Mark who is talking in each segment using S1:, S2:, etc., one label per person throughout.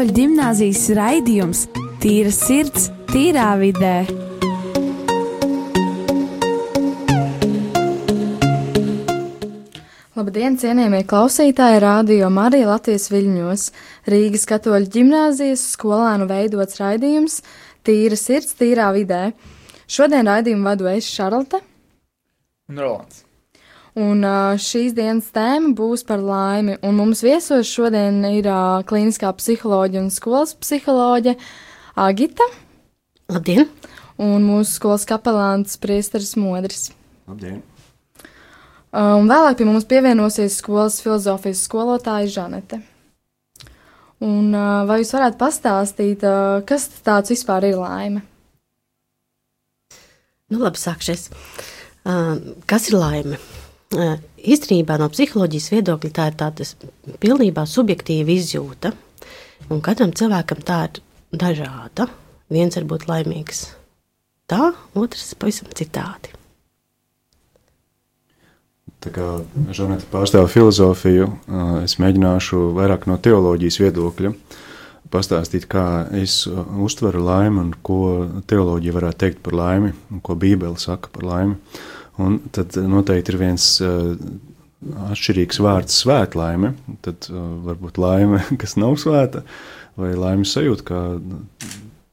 S1: Katoļu ģimnāzijas raidījums Tīra sirds, tīrā vidē.
S2: Labdien, cienījamie klausītāji! Radio Marija Latvijas viļņos Rīgas katoļu ģimnāzijas skolēnu veidots raidījums Tīra sirds, tīrā vidē. Šodien raidījumu vadu es Šarlote.
S3: Un Rolands.
S2: Un šīs dienas tēma būs par laimi. Un mums viesos šodien ir klīniskā psiholoģija un skolas psiholoģija Agita.
S4: Labdien!
S2: Un mūsu skolas kapelāns Priesteris Modris.
S5: Labdien!
S2: Un vēlāk pie mums pievienosies skolas filozofijas skolotāja Žanete. Un vai jūs varētu pastāstīt, kas tāds vispār ir laime?
S4: Nu, labi, sākšies. Kas ir laime? Īstenībā no psiholoģijas viedokļa tā ir tāda pilnībā subjektīva izjūta. Un katram cilvēkam tā ir dažāda. Viens var būt laimīgs tā, otrs pavisam citādi.
S5: Tā kā Žaneta pārstāv filozofiju, es mēģināšu vairāk no teoloģijas viedokļa pastāstīt, kā es uztveru laimi un ko teoloģija varētu teikt par laimi un ko Bībele saka par laimi. Un tad noteikti ir viens uh, atšķirīgs vārds svētlaime, tad uh, varbūt laime, kas nav svēta, vai laimes sajūta, kā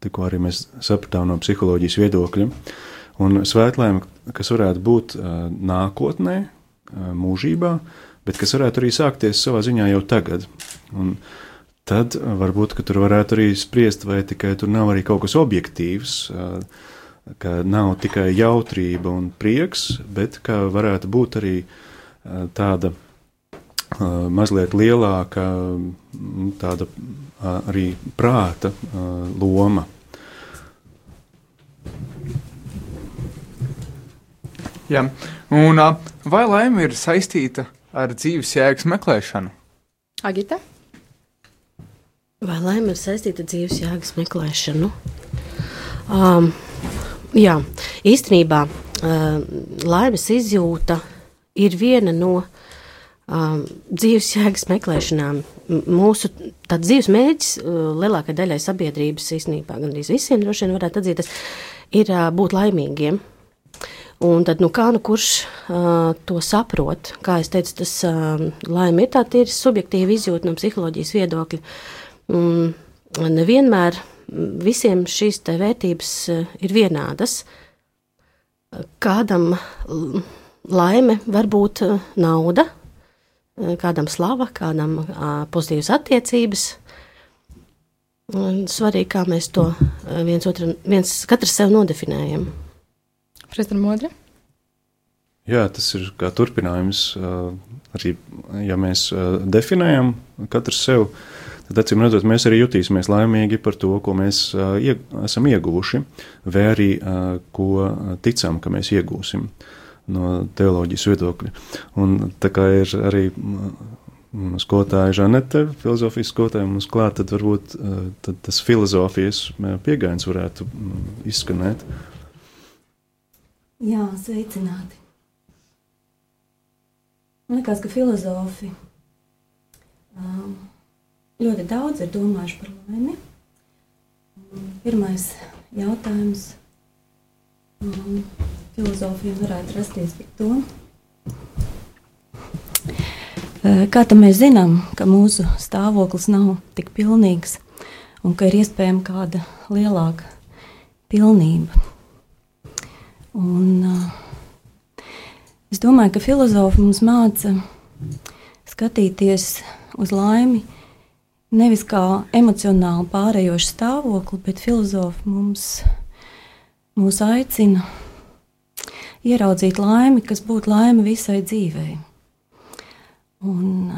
S5: tikko arī mēs sapratām no psiholoģijas viedokļa. Un svētlaime, kas varētu būt uh, nākotnē, uh, mūžībā, bet kas varētu arī sākties savā ziņā jau tagad. Un tad varbūt, tur varētu arī spriest, vai tikai tur nav arī kaut kas objektīvs. Uh, ka nav tikai jautrība un prieks, bet ka varētu būt arī tāda mazliet lielāka tāda arī prāta loma.
S3: Jā, un vai laime ir saistīta ar dzīves jēgas meklēšanu?
S2: Agita?
S4: Vai laime ir saistīta ar dzīves jēgas meklēšanu? Um, Jā, īstenībā laimes izjūta ir viena no um, dzīves jēgas meklēšanām. Mūsu dzīves mērķis uh, lielākajai daļai sabiedrības, īstenībā gandrīz visiem droši vien varētu atzīt, ir uh, būt laimīgiem. Un tad, nu, kā nu kurš uh, to saprot, kā es teicu, tas uh, laime ir tāda ir subjektīva izjūta no psiholoģijas viedokļa. Un nevienmēr visiem šīs vērtības eh, ir vienādas. Kādam laime var būt eh, nauda, eh, kādam slava, kādam pozitīvas attiecības. Un svarīgi, kā mēs to viens otru, viens katrs sev nodefinējam.
S2: Prestam Modri?
S5: Jā, tas ir kā turpinājums. Arī, ja mēs definējam katru sevi, tad acīm redzot, mēs arī jutīsimies laimīgi par to, ko mēs ieg esam ieguvuši, vai arī ko ticam, ka mēs iegūsim no teoloģijas viedokļa. Un tā kā ir arī skolotāja Žanete, filozofijas skolotāja mums klāt, tad varbūt tad tas filozofijas pieejams varētu izskanēt.
S6: Jā, sveicināti. Man liekas, ka filozofi um, ļoti daudz ir domājuši par laimi. Pirmais jautājums um, filozofijai varētu rasties par to. Kā tam mēs zinām, ka mūsu stāvoklis nav tik pilnīgs un ka ir iespējama kāda lielāka pilnība? Un, uh, es domāju, ka filozofi mums māca skatīties uz laimi nevis kā emocionāli pārējošu stāvokli, bet filozofi mums, mūs aicina ieraudzīt laimi, kas būtu laime visai dzīvei. Un,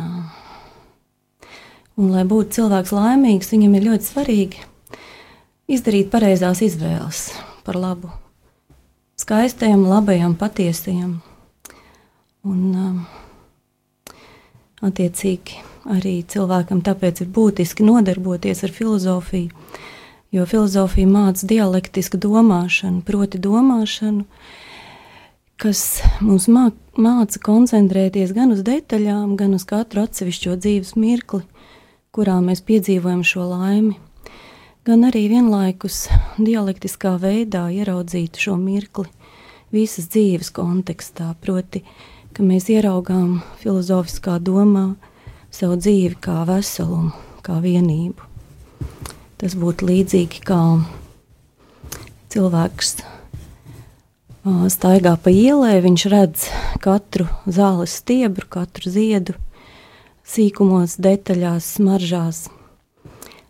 S6: un, lai būtu cilvēks laimīgs, viņam ir ļoti svarīgi izdarīt pareizās izvēles par labu, skaistajam, labajam, patiesajam. Un, attiecīgi, arī cilvēkam tāpēc ir būtiski nodarboties ar filozofiju, jo filozofija māca dialektisku domāšanu, proti domāšanu, kas mums māca koncentrēties gan uz detaļām, gan uz katru atsevišķo dzīves mirkli kurā mēs piedzīvojam šo laimi, gan arī vienlaikus dialektiskā veidā ieraudzīt šo mirkli visas dzīves kontekstā, proti, ka mēs ieraugām filozofiskā domā savu dzīvi kā veselumu, kā vienību. Tas būtu līdzīgi kā cilvēks staigā pa ielai, viņš redz katru zāles stiebru, katru ziedu, sīkumos, detaļās, smaržās.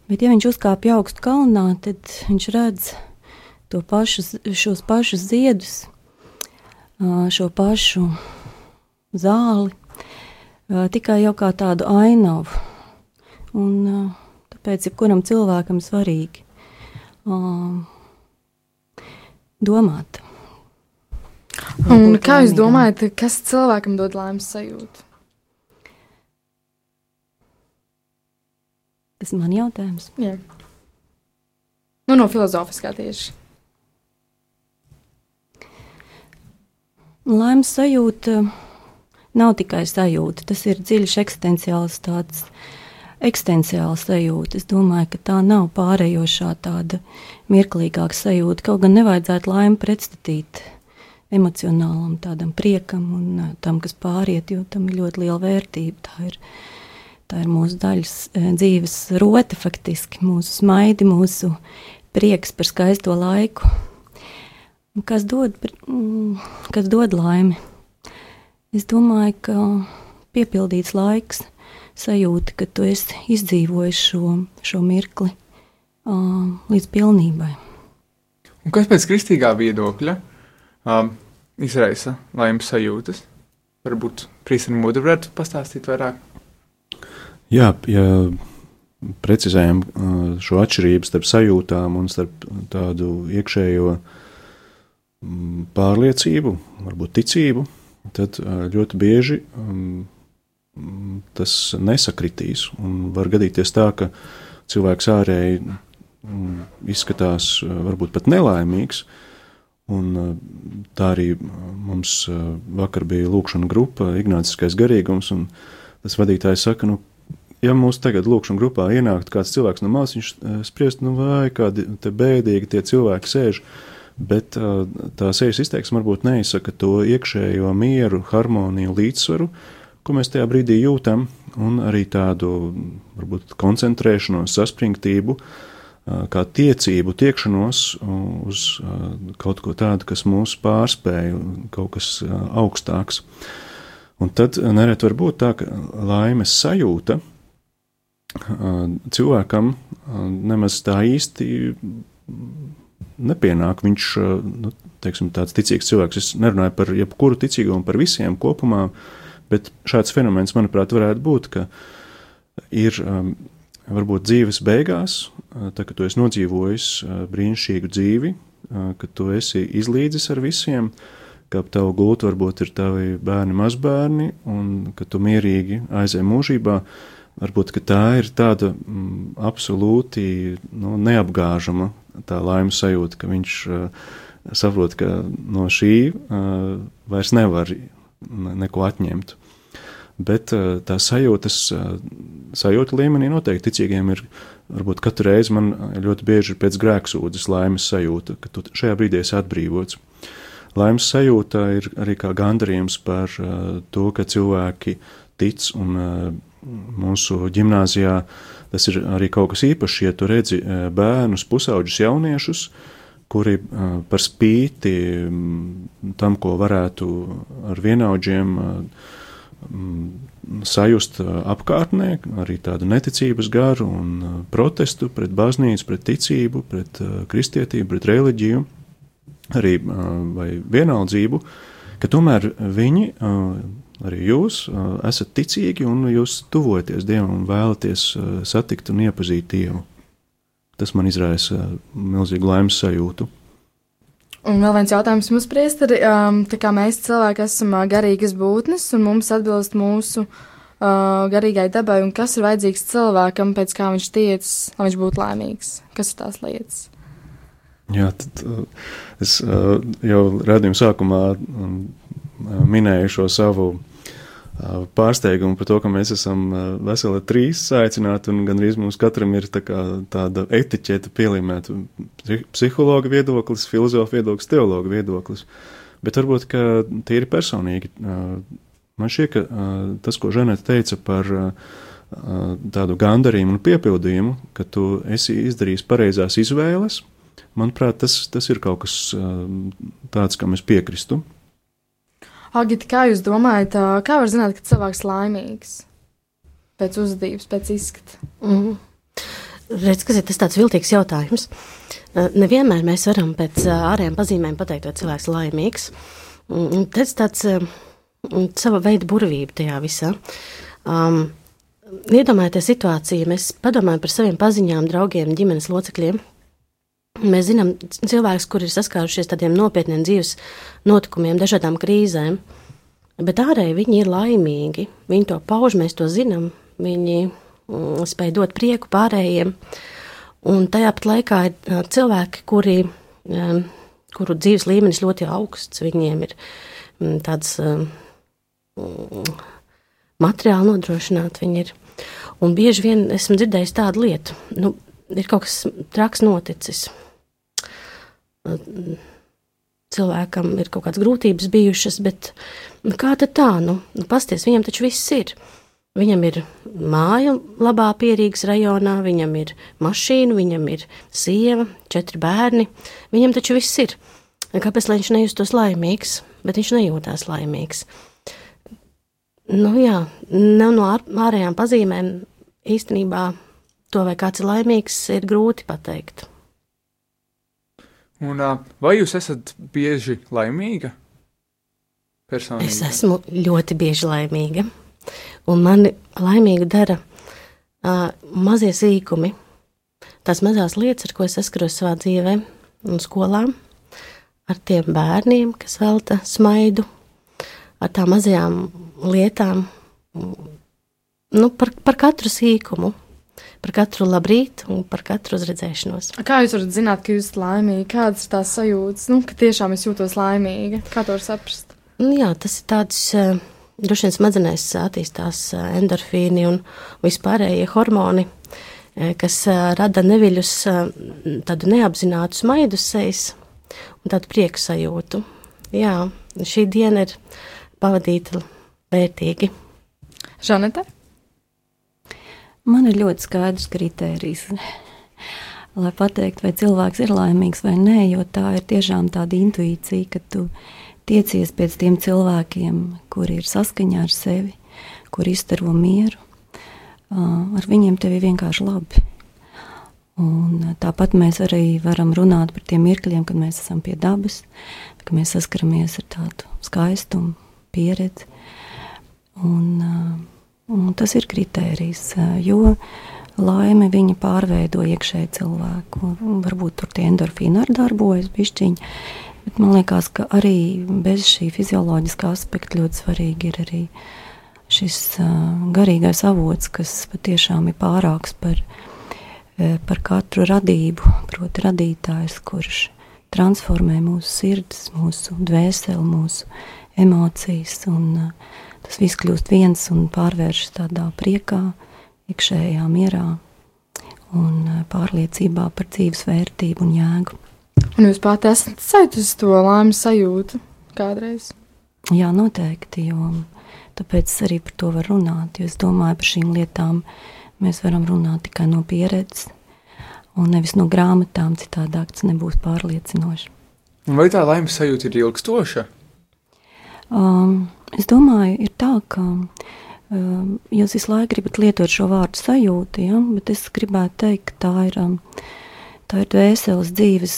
S6: Bet, ja viņš uzkāpj augstu kalnā, tad viņš redz to pašu, šos pašus ziedus, šo pašu zāli, tikai jau kā tādu ainavu. Un, tāpēc jebkuram cilvēkam svarīgi domāt.
S2: Un kā jūs domājat, kas cilvēkam dod laimes sajūtu?
S6: Tas man jautājums.
S2: Jā. Nu, no filozofiskā tieši.
S6: Laimes sajūta nav tikai sajūta, tas ir dziļš eksistenciāls tāds. Eksistenciāla sajūta. Es domāju, ka tā nav pārējošā, tāda mirklīgāka sajūta. Kaut gan nevajadzētu laimi pretstatīt emocionālam, tādam priekam un uh, tam, kas pāriet, jo tam ir ļoti liela vērtība. Tā ir, tā ir mūsu daļas uh, dzīves rote, faktiski mūsu smaidi, mūsu prieks par skaisto laiku. Kas dod, mm, kas dod laimi? Es domāju, ka piepildīts laiks, sajūta, ka tu esi izdzīvojis šo, šo mirkli uh, līdz pilnībai.
S3: Un kas pēc kristīgā viedokļa um, izraisa laimes sajūtas? Varbūt Prīsina Mūda varētu pastāstīt vairāk.
S5: Jā, ja precizējam šo atšķirību starp sajūtām un starp tādu iekšējo pārliecību, varbūt ticību, tad ļoti bieži um, tas nesakritīs. Var gadīties tā, ka cilvēks ārēji mm, izskatās varbūt pat nelaimīgs. Un tā arī mums vakar bija lūkšana grupa, Ignāciskais garīgums, tas vadītājs saka, nu, ja mums tagad lūkšana grupā ienāktu kāds cilvēks no malas, viņš spriest, nu vai kādi bēdīgi tie cilvēki sēž, bet tā sejas izteiksme varbūt neizsaka to iekšējo mieru, harmoniju, līdzsvaru, ko mēs tajā brīdī jūtam, un arī tādu varbūt koncentrēšanos, saspringtību, kā tiecību, tiekšanos uz kaut ko tādu, kas mūs pārspēja, kaut kas augstāks. Un tad nereti var būt tā, ka laimes sajūta cilvēkam nemaz tā īsti nepienāk. Viņš nu, teiksim, tāds ticīgs cilvēks. Es nerunāju par jebkuru ticīgumu, par visiem kopumā, bet šāds fenomens, manuprāt, varētu būt, ka ir varbūt dzīves beigās, tā, ka tu esi nodzīvojis brīnišķīgu dzīvi, ka tu esi izlīdzis ar visiem, ap tavu gultu varbūt ir tavi bērni, mazbērni, un ka tu mierīgi aizēji mūžībā. Varbūt tā ir tāda mm, absolūti nu, neapgāžama tā laimes sajūta, ka viņš uh, saprot, ka no šī uh, vairs nevar neko atņemt. Bet uh, tā sajūtas, uh, sajūta līmenī noteikti ticīgiem ir, varbūt katru reizi man ļoti bieži ir pēc grēksūdzes laimes sajūta, ka tu šajā brīdī esi atbrīvots. Laimes sajūta ir arī kā gandarījums par uh, to, ka cilvēki tic un uh, mūsu gimnāzijā tas ir arī kaut kas īpašs, ja tu redzi bērnus, pusauģus, jauniešus, kuri par spīti tam, ko varētu ar vienaudžiem sajust apkārtnē, arī tādu neticības garu un protestu pret baznīcu, pret ticību, pret kristietību, pret reliģiju, arī vai vienaldzību, ka tomēr viņi, arī jūs, esat ticīgi un jūs tuvojaties Dievam un vēlaties satikt un iepazīt Dievu. Tas man izraisa milzīgu laimes sajūtu.
S2: Un vēl viens jautājums mums, priesteri, um, tā kā mēs cilvēki esam uh, garīgas būtnes un mums atbilst mūsu uh, garīgai dabai, un kas ir vajadzīgs cilvēkam, pēc kā viņš tiecas, lai viņš būtu laimīgs? Kas ir tās lietas?
S5: Jā, tad uh, es uh, jau redzējumu sākumā um, minēju šo savu pārsteigumu par to, ka mēs esam veseli trīs aicināti, un gandrīz mums katram ir tā kā, tāda etiķeta pielīmēta psihologa viedoklis, filozofa viedoklis, teologa viedoklis. Bet varbūt, ka tīri personīgi, man šķiet, ka tas, ko Ženēta teica par tādu gandarījumu un piepildījumu, ka tu esi izdarījis pareizās izvēles, manuprāt, tas, tas ir kaut kas tāds, kam es piekristu.
S2: Agita, kā jūs domājat, kā var zināt, ka cilvēks laimīgs? Pēc uzvedības, pēc izskata.
S4: Mm. Redz, kas ir tas tāds viltīgs jautājums. Nevienmēr mēs varam pēc ārējām pazīmēm pateikt, vai cilvēks ir laimīgs. Mm, tas tāds sava veida burvība tajā visā. Um, Iedomājieties situāciju, mēs padomājam par saviem paziņām, draugiem, ģimenes locekļiem. Mēs zinām cilvēkus, kuri ir saskārušies tādiem nopietniem dzīves notikumiem, dažādām krīzēm, bet ārēji viņi ir laimīgi. Viņi to pauž, mēs to zinām, viņi mm, spēj dot prieku pārējiem. Un tajā pat laikā ir cilvēki, kuri, um, kuru dzīves līmenis ļoti augsts, viņiem ir um, tāds um, materiāli nodrošināti. Viņi ir. Un bieži vien esmu dzirdējis tādu lietu, nu, ir kaut kas traks noticis cilvēkam ir kaut kādas grūtības bijušas, bet nu, kā tad tā, nu, nu pasties, viņam taču viss ir. Viņam ir māja labā pierīgas rajonā, viņam ir mašīna, viņam ir sieva, četri bērni, viņam taču viss ir. Kāpēc viņš nejustos laimīgs, bet viņš nejūtās laimīgs? Nu jā, nav no ārējām pazīmēm īstenībā to, vai kāds ir laimīgs, ir grūti pateikt.
S3: Un, vai jūs esat bieži laimīga? Personīgi?
S4: Es esmu ļoti bieži laimīga. Un mani laimīgu dara uh, mazie sīkumi, tās mazās lietas, ar ko es saskaros savā dzīvē un skolā, ar tiem bērniem, kas velta smaidu, ar tām mazajām lietām, nu, par, par katru sīkumu par katru labrītu un par katru uzredzēšanos.
S2: Kā jūs varat zināt, ka jūs esat laimīgi? Kādas ir tās sajūtas, nu, ka tiešām es jūtos laimīga? Kā to saprast?
S4: Nu, jā, tas ir tāds. Uh, Droši vien smadzenēs attīstās uh, endorfīni un vispārējie hormoni, uh, kas rada neviļus, tādu neapzinātu smaidu sejas un tādu prieku sajūtu. Jā, šī diena ir pavadīta vērtīgi.
S2: Žanete?
S6: Man ir ļoti skaidrs kriterijs. Lai pateiktu, vai cilvēks ir laimīgs vai nē, jo tā ir tiešām tāda intuīcija, ka tu tiecies pēc tiem cilvēkiem, kuri ir saskaņā ar sevi, kuri iztaro mieru. Ar viņiem tev ir vienkārši labi. Un tāpat mēs arī varam runāt par tiem mirkļiem, kad mēs esam pie dabas, kad mēs saskaramies ar tādu skaistumu, pieredzi. Un, uh, Un tas ir kritērijs, jo laime viņa pārveido iekšēji cilvēku. Varbūt tur tie endorfīni arī darbojas bišķiņi, bet man liekas, ka arī bez šī fizioloģiskā aspekta ļoti svarīgi ir arī šis garīgais avots, kas patiešām ir pārāks par, par katru radību, proti radītājs, kurš transformē mūsu sirds, mūsu dvēseli, mūsu emocijas un uh, tas viss kļūst viens un pārvēršas tādā priekā, iekšējā mierā un e, pārliecībā par dzīves vērtību un jēgu.
S2: Un jūs pati esat sajūtusi to laimes sajūtu kādreiz?
S6: Jā, noteikti, jo tāpēc arī par to var runāt, jo es domāju par šīm lietām mēs varam runāt tikai no pieredzes un nevis no grāmatām, citādāk tas nebūs pārliecinoši.
S3: Vai tā laimes sajūta ir ilgstoša?
S6: Um, Es domāju, ir tā, ka um, jūs visu laiku gribat lietot šo vārdu sajūta, ja? bet es gribētu teikt, ka tā ir, um, tā ir dvēseles dzīves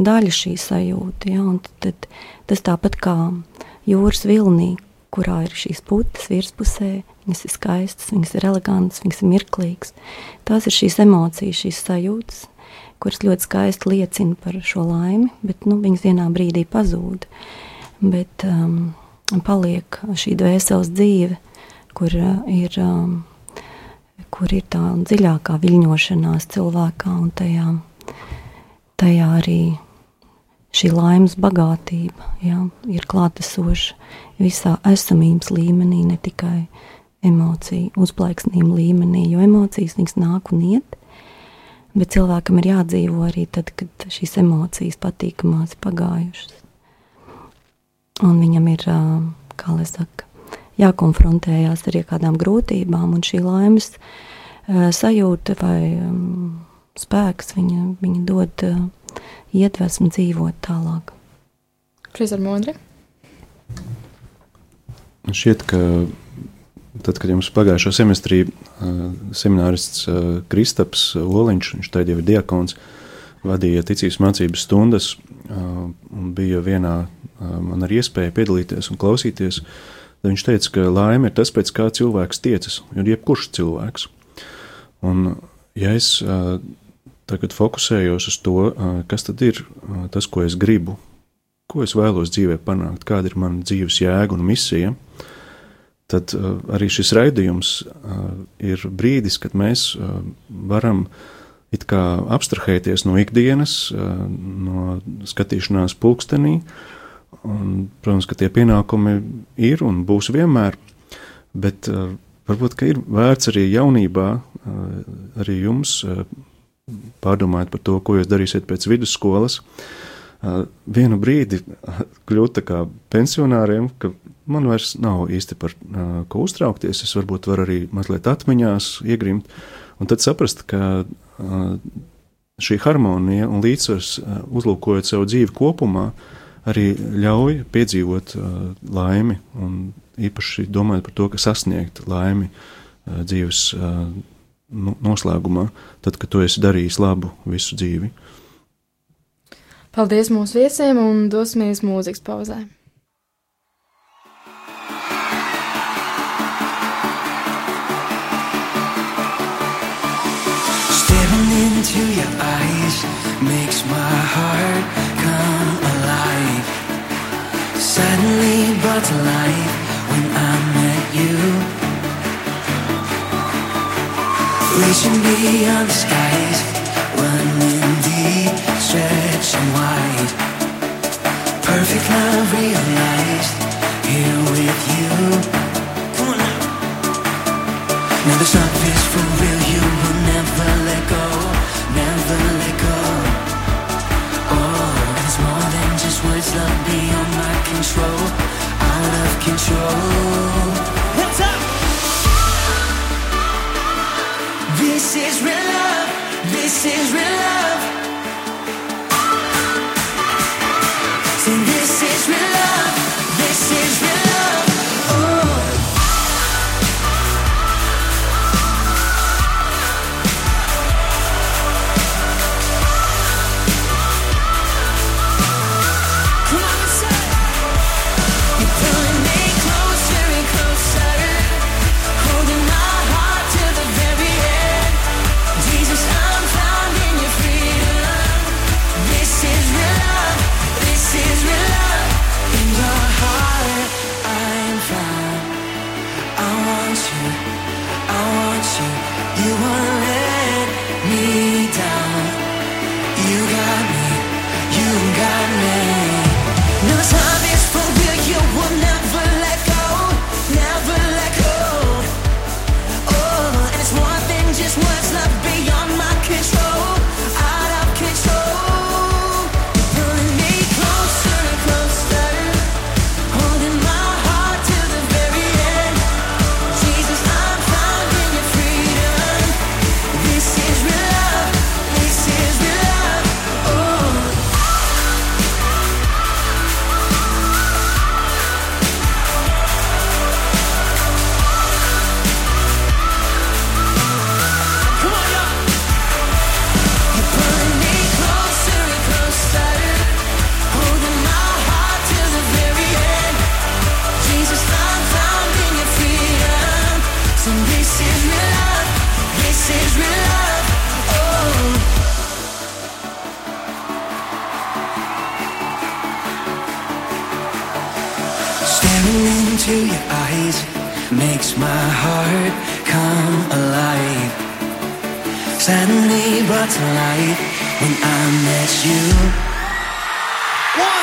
S6: daļa šī sajūta. Ja? Un tad, tas tāpat kā jūras vilnī, kurā ir šīs putas virspusē, viņas ir skaistas, viņas ir elegantas, viņas ir mirklīgas. Tās ir šīs emocijas, šīs sajūtas, kuras ļoti skaisti liecina par šo laimi, bet nu, viņas vienā brīdī pazūd. Bet, um, paliek šī dvēseles dzīve, kur uh, ir, um, kur ir tā dziļākā viļņošanās cilvēkā un tajā, tajā arī šī laimes bagātība ja, ir klātesoša visā esamības līmenī, ne tikai emociju uzplaiksnījuma līmenī, jo emocijas viņas nāk un iet. Bet cilvēkam ir jādzīvo arī tad, kad šīs emocijas patīkamās pagājušas. Un viņam ir, kā lai saka, jākonfrontējās ar kādām grūtībām, un šī laimes sajūta vai spēks viņa, viņa dod iedvesmu dzīvot tālāk.
S2: Kris ar modri?
S5: Šķiet, ka tad, kad jums pagājušo semestrī seminārists Kristaps Oliņš, viņš tad jau ir diakons, vadīja ticības mācības stundas un bija vienā man ar iespēju piedalīties un klausīties, tad viņš teica, ka laime ir tas, pēc kā cilvēks tiecas, un jebkurš cilvēks. Un, ja es tagad fokusējos uz to, kas tad ir tas, ko es gribu, ko es vēlos dzīvē panākt, kāda ir mana dzīves jēga un misija, tad arī šis raidījums ir brīdis, kad mēs varam it kā abstrahēties no ikdienas, no skatīšanās pulkstenī. Un, protams, ka tie pienākumi ir un būs vienmēr, bet varbūt ir vērts arī jaunībā, arī jums pārdomājot par to, ko jūs darīsiet pēc vidusskolas, vienu brīdi kļūt kā pensionāriem, ka man vairs nav īsti par ko uztraukties. Es varbūt varu arī mazliet atmiņās iegrimt, un tad saprast, ka šī harmonija un līdzsvars, uzlūkojot savu dzīvi kopumā, arī ļauj piedzīvot laimi, un īpaši domājot par to, ka sasniegt laimi dzīves nu, noslēgumā, tad, kad tu esi darījis labu visu dzīvi.
S2: Paldies mūsu viesiem un dosimies mūzikas pauzē.
S7: Life when I met you. Reaching beyond the skies, running deep, stretching wide. Perfect love realized here with you. Now. This love is for real. You will never let go, never let go. Oh, it's more than just words. Love beyond my control, control. What's up? This is real love. This is real love.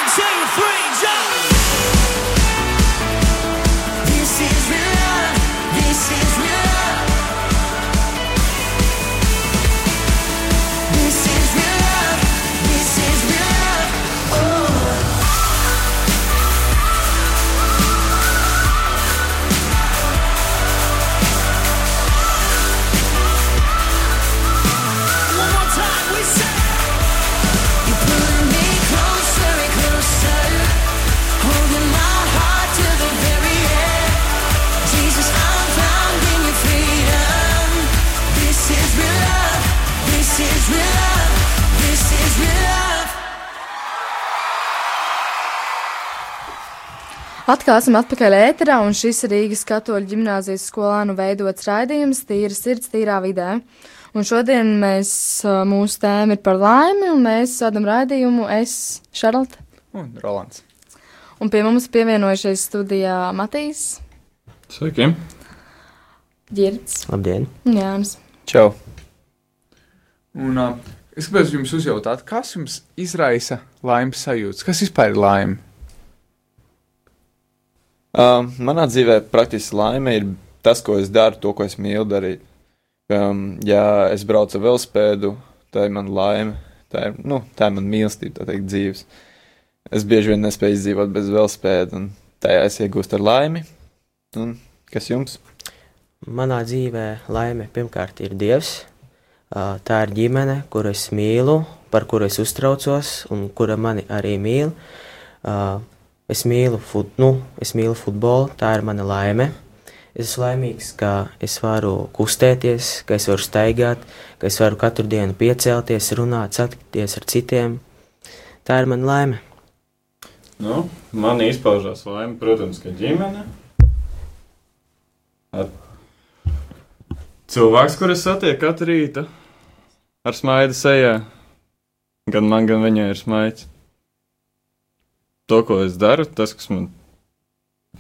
S7: Jackson
S2: Atkal esam atpakaļ ēterā, un šis ir Rīgas katoļu ģimnāzijas skolānu veidots raidījums Tīra sirds, tīrā vidē. Un šodien mēs, mūsu tēma ir par laimi, un mēs sadam raidījumu es, Šarlta,
S3: Un Rolands.
S2: un pie mums pievienojušies studijā Matīs,
S3: Sveiki!
S2: Girds
S8: Labdien!
S2: un Jānis.
S3: Čau! Un uh, es gribētu jums uzjautāt, kas jums izraisa laimes sajūtas? Kas vispār ir laime?
S9: Um, manā dzīvē praktiski laime ir tas, ko es daru, to, ko es mīlu darīt. Um, ja es braucu ar velospēdu, tā ir mana laime, tā ir, nu, tā ir mana mīlestība, tā teikt, dzīves. Es bieži vien nespēju izdzīvot bez velospēda, un tajā es iegūstu ar laimi. Un kas jums?
S8: Manā dzīvē laime pirmkārt ir Dievs. Ā, Tā ir ģimene, kuru es mīlu, par kuru es uztraucos un kura mani arī mīl. Ā, Es mīlu, fut, nu, es mīlu futbolu, tā ir mana laime. Es esmu laimīgs, ka es varu kustēties, ka es varu staigāt, ka es varu katru dienu piecelties, runāt, satikties ar citiem. Tā ir mana laime.
S10: Nu, man izpaužās laime, protams, ka ģimene. Ar cilvēks, kurus satieku katru rītu, ar smaidu sejā. Gan man, gan viņai ir smaids. To, ko es daru, tas, kas man,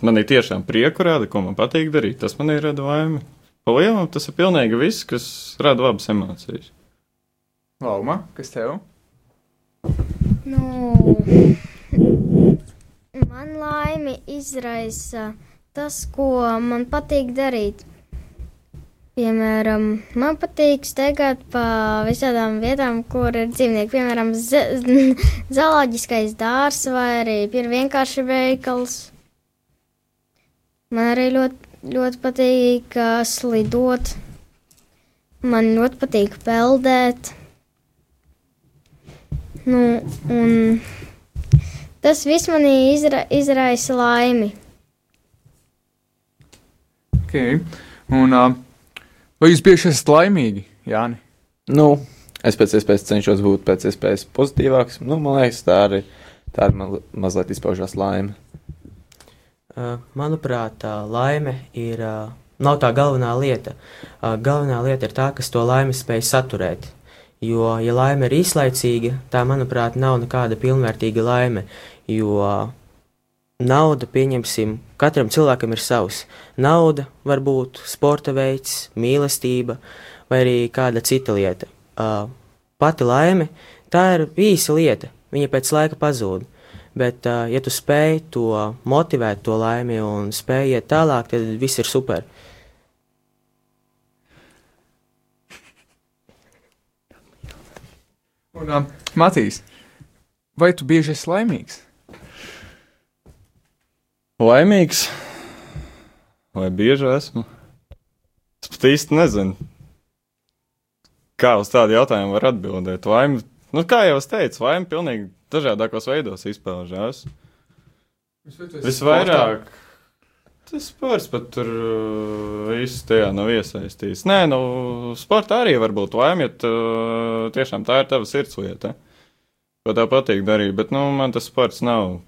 S10: man ir tiešām prieku rada, ko man patīk darīt, tas man ir rada laimi. Pa lielam tas ir pilnīgi viss, kas rada labas emocijas.
S3: Lauma, kas tev?
S11: Nu, man laimi izraisa tas, ko man patīk darīt. Piemēram, man patīk steigāt pa visādām vietām, kur ir dzīvnieki. Piemēram, zooloģiskais dārzs vai arī vienkārši veikals. Man arī ļoti, ļoti patīk uh, slidot. Man ļoti patīk peldēt. Nu, un tas viss manī izra, izraisa laimi.
S3: Okay. Un, uh, vai jūs bieži esat laimīgi, Jāni?
S9: Nu, es pēc iespējas cenšos būt pēc iespējas pozitīvāks. Nu, man liekas, tā arī tā ir ma mazliet izpaužās laime.
S8: Uh, Manuprāt, tā laime ir, uh, nav tā galvenā lieta. Uh, Galvenā lieta ir tā, kas to laimi spēj saturēt. Jo, ja laime ir īslaicīga, tā, manuprāt, nav nekāda pilnvērtīga laime. Jo nauda, pieņemsim, katram cilvēkam ir savs. Nauda var būt sporta veids, mīlestība vai arī kāda cita lieta. Uh, pati laime, tā ir īsa lieta, viņa pēc laika pazūd. Bet, uh, ja tu spēj to motivēt, to laimi un spēj iet tālāk, tad viss ir super.
S3: Un, uh, Matīs, vai tu bieži esi laimīgs?
S10: Laimīgs? Vai bieži esmu? Es pat īsti nezinu, kā uz tādu jautājumu var atbildēt. Laime, nu, kā jau es teicu, laime pilnīgi dažādākos veidos izpaužās. Visvairāk. Tas sports pat tur uh, viss tajā nav iesaistīts. Nē, nu, sportā arī var būt laime, ja tu, tiešām tā ir tava sirds lieta. Ko tev patīk darīt, bet, nu, man tas sports nav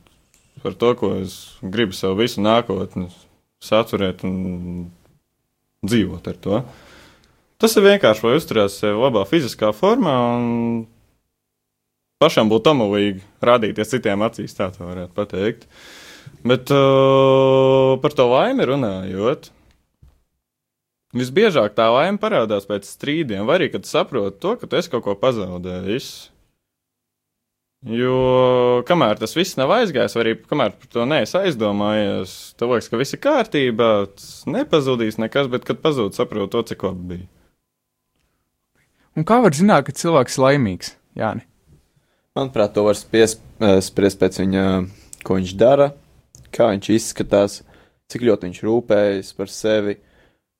S10: par to, ko es gribu sev visu nākotni saturēt un dzīvot ar to. Tas ir vienkārši, lai uzturētu sevi labā fiziskā formā un pašam būtu amalīgi rādīties citiem acīs, tā tā varētu pateikt. Bet uh, par to laimi runājot, visbiežāk tā laime parādās pēc strīdiem, vai arī, kad saproti to, ka tu esi kaut ko pazaudējis. Jo kamēr tas viss nav aizgājis, vai arī kamēr par to neesi aizdomājies, tev liekas, ka viss ir kārtībā, nepazudīs nekas, bet kad pazūd, saprot to, cik labi bija.
S3: Un kā var zināt, ka cilvēks ir laimīgs? Jāni.
S9: Manuprāt, to var eh, spriest pēc viņa, ko viņš dara, kā viņš izskatās, cik ļoti viņš rūpējas par sevi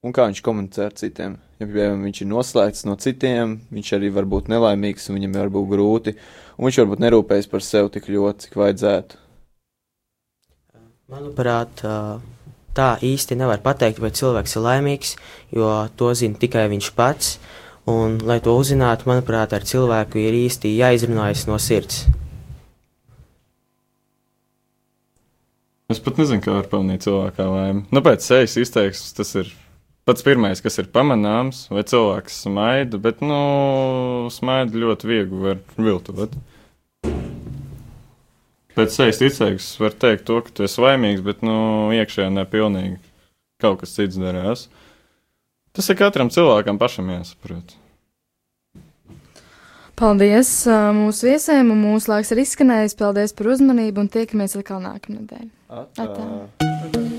S9: un kā viņš komunicē ar citiem. Ja piemēram viņš ir noslēgts no citiem, viņš arī var būt nelaimīgs un viņam var būt grūti, un viņš varbūt nerūpējas par sevi tik ļoti, cik vajadzētu.
S8: Manuprāt, tā īsti nevar pateikt, vai cilvēks ir laimīgs, jo to zina tikai viņš pats. Un, lai to uzzinātu, manuprāt, ar cilvēku ir īsti jāizrunājas no sirds.
S10: Es pat nezinu, kā var pamanīt cilvēkā laimi. Nu, pēc sejas izteiksmes tas ir pats pirmais, kas ir pamanāms, vai cilvēks smaida, bet, nu, smaida ļoti viegli var viltot. Pēc sejas izteiksmes var teikt to, ka tu esi laimīgs, bet, nu, iekšējā nepilnīgi kaut kas cits darās. Tas ir katram cilvēkam pašam jāsaprot.
S2: Paldies mūsu viesiem, un mūsu laiks ir izskanējis. Paldies par uzmanību, un tiekamies atkal nākamnedēļ. Atā.